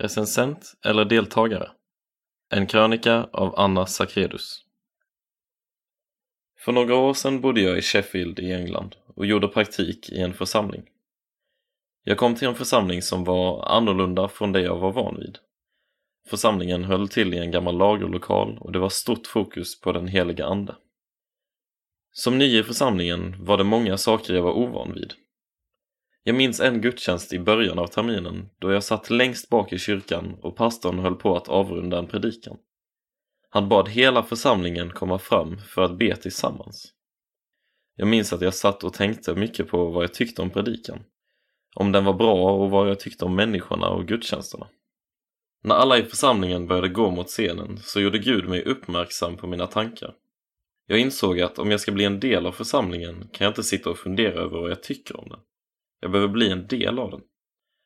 Recensent eller deltagare? En krönika av Anna Sakredus. För några år sedan bodde jag i Sheffield i England och gjorde praktik i en församling. Jag kom till en församling som var annorlunda från det jag var van vid. Församlingen höll till i en gammal lagerlokal och det var stort fokus på den heliga ande. Som ny i församlingen var det många saker jag var ovan vid. Jag minns en gudstjänst i början av terminen då jag satt längst bak i kyrkan och pastorn höll på att avrunda en predikan. Han bad hela församlingen komma fram för att be tillsammans. Jag minns att jag satt och tänkte mycket på vad jag tyckte om predikan. Om den var bra och vad jag tyckte om människorna och gudstjänsterna. När alla i församlingen började gå mot scenen så gjorde Gud mig uppmärksam på mina tankar. Jag insåg att om jag ska bli en del av församlingen kan jag inte sitta och fundera över vad jag tycker om den. Jag behöver bli en del av den.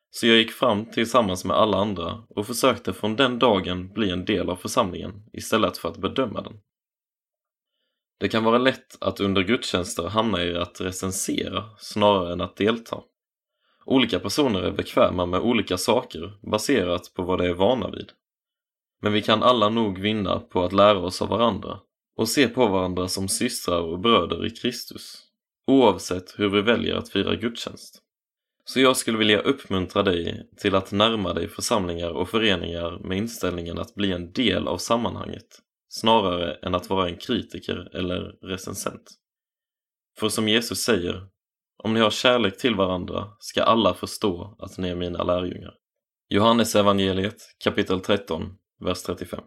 Så jag gick fram tillsammans med alla andra och försökte från den dagen bli en del av församlingen istället för att bedöma den. Det kan vara lätt att under gudstjänster hamna i att recensera snarare än att delta. Olika personer är bekväma med olika saker baserat på vad de är vana vid. Men vi kan alla nog vinna på att lära oss av varandra och se på varandra som systrar och bröder i Kristus, oavsett hur vi väljer att fira gudstjänst. Så jag skulle vilja uppmuntra dig till att närma dig församlingar och föreningar med inställningen att bli en del av sammanhanget snarare än att vara en kritiker eller recensent. För som Jesus säger, om ni har kärlek till varandra ska alla förstå att ni är mina lärjungar. Johannes evangeliet kapitel 13, vers 35.